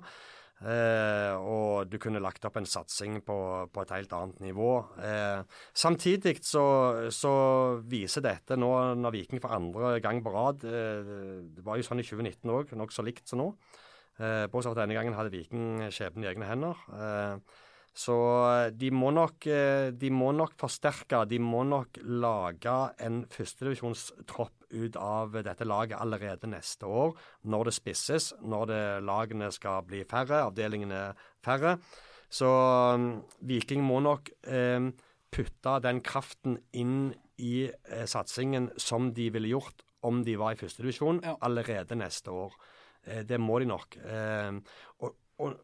Eh, og du kunne lagt opp en satsing på, på et helt annet nivå. Eh, samtidig så, så viser dette nå, når Viking for andre gang på rad eh, Det var jo sånn i 2019 òg, nokså likt som nå. Eh, Bortsett fra denne gangen hadde Viking skjebnen i egne hender. Eh, så de må, nok, eh, de må nok forsterke, de må nok lage en førstedivisjonstropp ut av dette laget allerede neste år, når det spisses, når det, lagene skal bli færre, avdelingene færre. Så um, Viking må nok eh, putte den kraften inn i eh, satsingen som de ville gjort om de var i førstedivisjon Ja. allerede neste år. Eh, det må de nok. Eh, og, og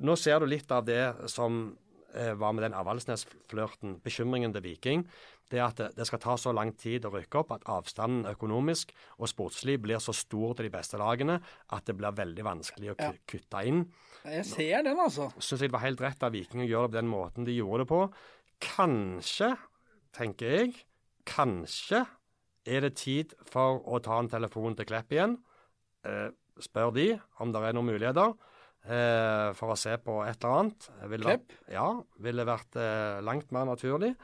nå ser du litt av det som eh, var med den Avaldsnes-flørten, bekymringen til Viking. Det at det, det skal ta så lang tid å rykke opp at avstanden økonomisk og sportslig blir så stor til de beste lagene at det blir veldig vanskelig å Ja. kutte inn. Jeg ser den, altså. Syns jeg det var helt rett av Viking å gjøre det på den måten de gjorde det på. Kanskje, tenker jeg, kanskje er det tid for å ta en telefon til Klepp igjen. Eh, spør de om det er noen muligheter eh, for å se på et eller annet. Ville, Klepp? Ja, ville vært eh, langt mer naturlig.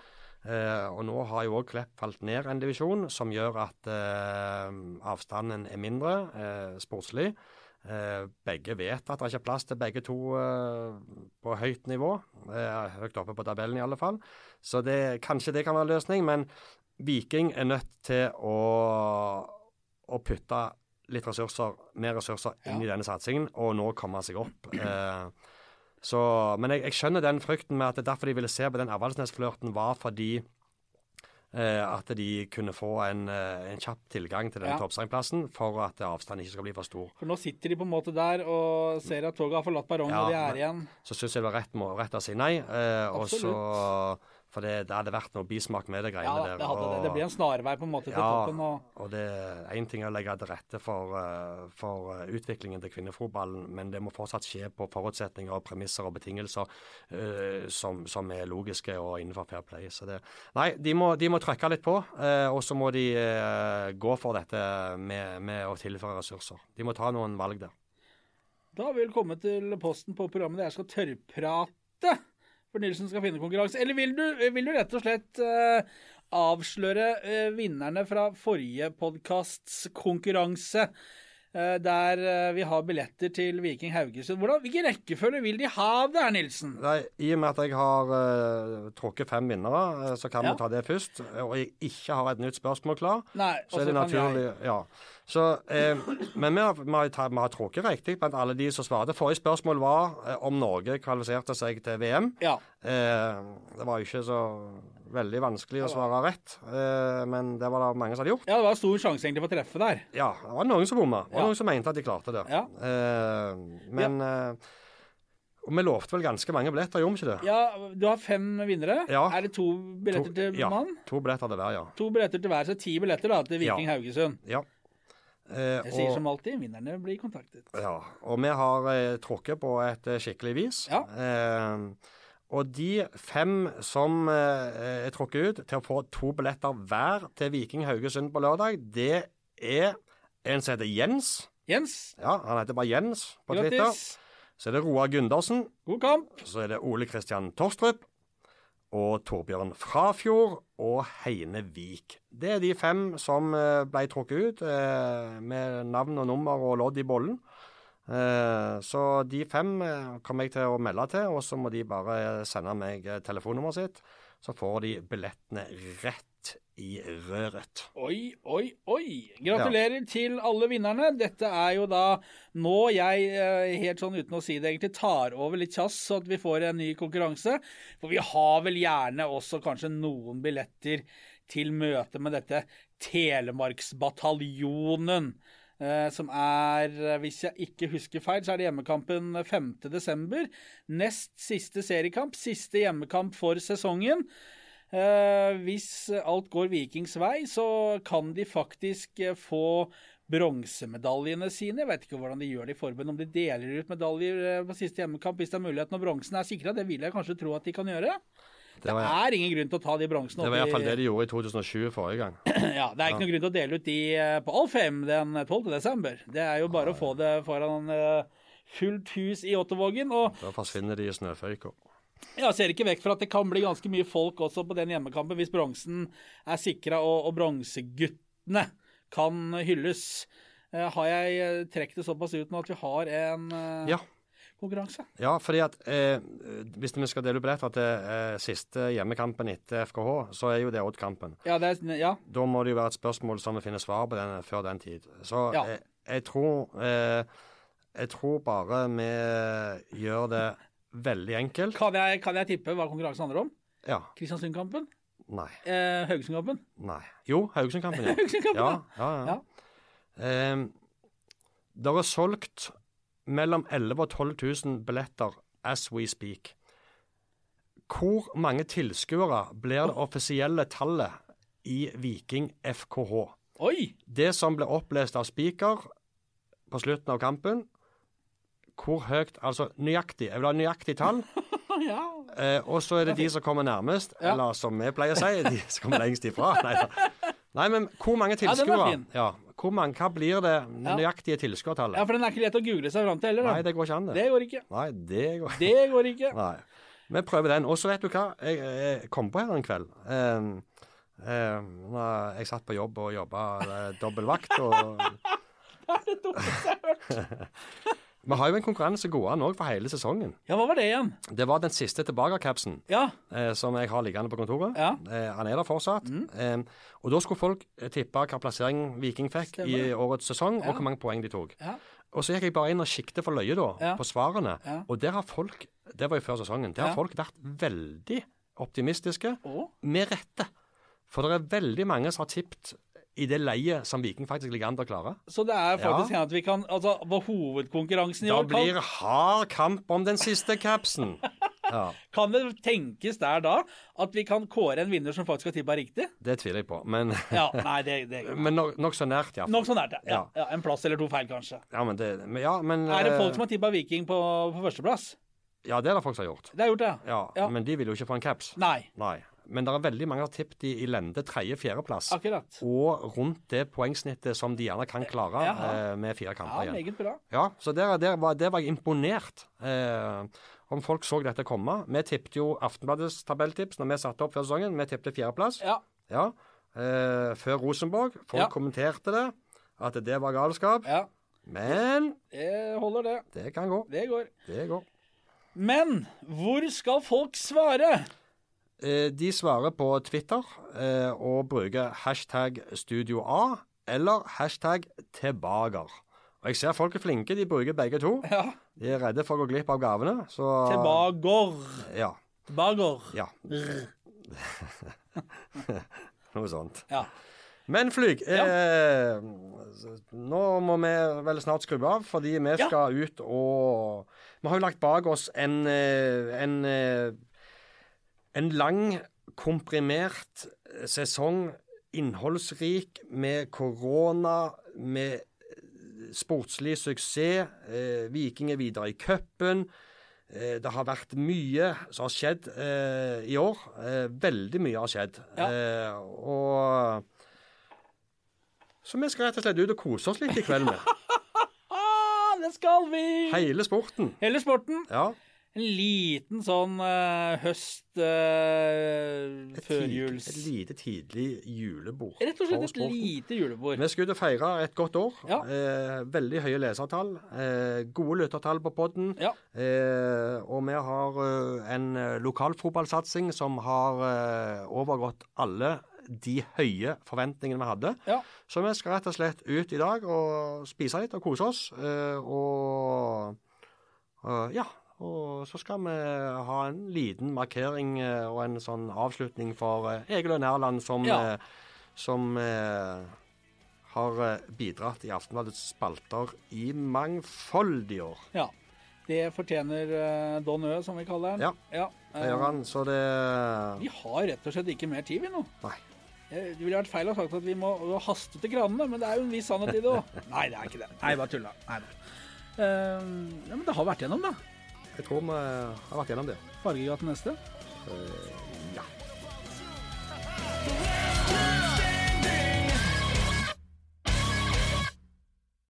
Eh, og nå har jo òg Klepp falt ned en divisjon, som gjør at eh, avstanden er mindre eh, sportslig. Eh, begge vet at det ikke er plass til begge to på høyt nivå. Høyt oppe på tabellen, i alle fall. Så det, kanskje det kan være en løsning, men Viking er nødt til å, å putte litt ressurser, mer ressurser inn i denne satsingen, og nå komme seg opp. Eh, så, men jeg, jeg skjønner den frykten med at det er derfor de ville se på den Avaldsnes-flørten, var fordi eh, at de kunne få en, eh, en kjapp tilgang til den Ja. toppsangplassen for at avstanden ikke skal bli for stor. For nå sitter de på en måte der og ser at toget har forlatt perrongen, Ja, og de er igjen. Så syns jeg det var rett, må- rett å si nei. Eh, og så For det, det hadde vært noe bismak med det greiene ja, der. det, hadde, det. det blir en snarvei på en måte til Ja, toppen. Og, og det er én ting å legge til rette for, eh, for eh, utviklingen til kvinnefotballen, men det må fortsatt skje på forutsetninger og premisser og betingelser uh, som, som er logiske og innenfor fair play. Så det, nei, de må, de må trykke litt på, uh, og så må de uh, gå for dette med, med å tilføre ressurser. De må ta noen valg der. da har vi vel kommet til posten på programmet der jeg skal tørrprate. Nilsen skal finne konkurranse. Eller vil du, vil du rett og slett uh, avsløre uh, vinnerne fra forrige podkasts konkurranse? Eh, der eh, vi har billetter til Viking Haugesund. Hvordan, hvilken rekkefølge vil de ha der, Nilsen? Nei, I og med at jeg har uh, trukket fem vinnere, så kan Ja. vi ta det først. Og jeg ikke har et nytt spørsmål klar. Nei, Så er det naturlig, ja. Så, eh, men vi har, vi, har, vi har trukket riktig blant alle de som svarte. Forrige spørsmål var eh, om Norge kvalifiserte seg til VM. Ja. Eh, det var jo ikke så veldig vanskelig å svare rett, eh, men det var det mange som hadde gjort. ja, det var stor sjanse egentlig for å treffe der. Ja, det var noen som bomma. Og Ja. noen som mente at de klarte det. Ja. Eh, men eh, og vi lovte vel ganske mange billetter, gjorde vi ikke det? Ja, Du har fem vinnere. Ja. Er det to billetter til ja, mann? to billetter til hver, ja. To billetter til hver, så ti billetter da til Viking Ja. Haugesund. ja. Eh, Jeg sier og- som alltid, vinnerne blir kontaktet. Ja, og vi har eh, tråkket på et skikkelig vis. Ja. Eh, og de fem som eh, er trukket ut til å få to billetter hver til Viking Haugesund på lørdag, det er en som heter Jens. Jens, Ja, han heter bare Jens på Twitter. Så er det Roar Gundersen. God kamp. Så er det Ole Kristian Torstrup. Og Torbjørn Frafjord og Heine Vik. Det er de fem som eh, ble trukket ut, eh, med navn og nummer og lodd i bollen. Eh, Så de fem eh, kommer jeg til å melde til, og så må de bare sende meg eh, telefonnummeret sitt. Så får de billettene rett i røret. Oi, oi, oi. Gratulerer til alle vinnerne. Dette er jo da nå jeg, helt sånn uten å si det egentlig, tar over litt kjass, så at vi får en ny konkurranse. For vi har vel gjerne også kanskje noen billetter til møte med dette Telemarksbataljonen. Eh, Som er, eh, hvis jeg ikke husker feil, så er det hjemmekampen 5. desember. Nest siste seriekamp, siste hjemmekamp for sesongen. Eh, hvis alt går Vikings vei, så kan de faktisk få bronsemedaljene sine. Jeg vet ikke hvordan de gjør det i forbund, om de deler ut medaljer på siste hjemmekamp hvis det er mulighet når bronsen er sikra. Det vil jeg kanskje tro at de kan gjøre. Det var, Det er ingen grunn til å ta de bronsene det var iallfall det de gjorde i 2020 forrige gang. ja, Det er ikke noen grunn til å dele ut de eh, på Alfheim den 12. desember. Det er jo bare å få det foran eh, fullt hus i Ottervågen. Og Da forsvinner de i snøføyka. jeg ser ikke vekk fra at det kan bli ganske mye folk også på den hjemmekampen hvis bronsen er sikra og, og bronseguttene kan hylles. Eh, har jeg trukket det såpass ut nå at vi har en Ja. Konkurranse? Ja, fordi at eh, hvis vi skal dele ut billetter at eh, siste hjemmekampen etter FKH, så er jo det Odd-kampen. Ja, ja. Da må det jo være et spørsmål som vi finner svar på den, før den tid. Så Ja. eh, jeg tror eh, Jeg tror bare vi gjør det veldig enkelt. Kan, jeg, kan jeg tippe hva konkurransen handler om? Ja. Kristiansund-kampen? Nei. Eh, Haugesund-kampen? Nei. Jo, Haugesund-kampen, ja. Haugesund-kampen, ja, ja, ja. Ja. Eh, det er solgt mellom 11 og 12 000 billetter as we speak. Hvor mange tilskuere blir det offisielle tallet i Viking FKH? Oi! Det som ble opplest av spiker på slutten av kampen, hvor høyt Altså nøyaktig. Jeg vil ha nøyaktig tall. ja. Eh, og så er det de som kommer nærmest, Ja. eller som vi pleier å si, de som kommer lengst ifra. Nei. Nei men hvor mange er tilskuere? Ja, hvor mange, hva blir det nøyaktige tilskuertallet? ja, for den er ikke lett å google seg fram til heller. Nei, det går ikke an, det. Det går ikke. Nei, det går Det går ikke. Nei. Vi prøver den. Og så vet du hva, jeg, jeg kom på her en kveld. Um, um, jeg satt på jobb og jobba uh, dobbel vakt. Og... Vi har jo en konkurranse gående òg for hele sesongen. Ja, hva var det igjen? Det var den siste tilbake-capsen. Ja. eh, som jeg har liggende på kontoret. Ja. Eh, han er der fortsatt. Eh, og da skulle folk eh, tippe hva plassering Viking fikk Stemmer i årets sesong, Ja. og hvor mange poeng de tok. Ja. Og så gikk jeg bare inn og siktet for løye da, på svarene. Ja. Og der har folk, det var jo før sesongen, der har folk vært veldig optimistiske, oh. med rette. For det er veldig mange som har tippet i det leiet som Viking faktisk ligger an til å klare. Så det er faktisk Ja. sånn at vi kan Altså, på hovedkonkurransen i Da år Da blir hard kamp om den siste capsen. Ja, Kan det tenkes der da at vi kan kåre en vinner som faktisk har tippa riktig? det tviler jeg på. Men, Ja, nei, det, det men nok- nokså nært, ja. Nok så nært. Ja, Ja. En plass eller to feil, kanskje. Ja, men det, men, ja, men, Er det folk eh, som har tippa Viking på, på førsteplass? Ja, det er det folk som har gjort. Det har gjort det? Ja, Ja. Men de vil jo ikke få en caps. Nei, Nei. Men det er veldig mange som har tippet i, i lende tredje-fjerdeplass. Og rundt det poengsnittet som de gjerne kan klare eh, med fire Ja, kamper igjen. Ja, så der, der, var, der var jeg imponert. Eh, om folk så dette komme. Vi tippet jo Aftenbladets tabelltips når vi satte opp før sesongen. Vi tippet fjerdeplass. Ja. Ja. Eh, før Rosenborg. Folk Ja. kommenterte det. At det var galskap. ja. Men Det holder, det. det kan gå. Det går. Det går. Men hvor skal folk svare? Eh, de svarer på Twitter eh, og bruker hashtag Studio A eller hashtag Tilbager. Og jeg ser folk er flinke, de bruker begge to. Ja. De er redde for å gå glipp av gavene, så Tilbager. Ja. Tilbaker. ja. Noe sånt. Ja. Men Flyg, eh, nå må vi vel snart skru av, fordi vi Ja. skal ut og Vi har jo lagt bak oss en, en, en lang, komprimert sesong, innholdsrik, med korona, med sportslig suksess. Eh, Viking er videre i cupen. Eh, det har vært mye som har skjedd eh, i år. Eh, veldig mye har skjedd. Ja. Eh, og Så vi skal rett og slett ut og kose oss litt i kveld med. Det skal vi! Hele sporten. Hele sporten. Ja. En liten sånn uh, høst uh, førjuls... et lite tidlig julebord. Rett og slett et lite julebord. Vi skulle feire et godt år. Ja. Eh, veldig høye lesertall. Eh, gode lyttertall på podden. Ja. Eh, og vi har eh, en lokalfotballsatsing som har overgått alle de høye forventningene vi hadde. Ja. Så vi skal rett og slett ut i dag og spise litt og kose oss. og ja. Og så skal vi ha en liten markering eh, og en sånn avslutning for eh, Egil og Nærland som, Ja. eh, som har bidratt i Aftenbladets spalter i mangfoldige år. ja. Det fortjener Don Ø, som vi kaller den. Ja, ja. Det gjør han, så det Vi har rett og slett ikke mer tid, vi nå. Nei. Det ville vært feil å ha sagt at vi må haste til kranene, men det er jo en viss sannhet i det òg. Nei, det er ikke det. Nei, bare tulla. Nei da. Uh, ja, men det har vært gjennom, da. Jeg tror vi har vært gjennom det. Fargegaten neste. Eh,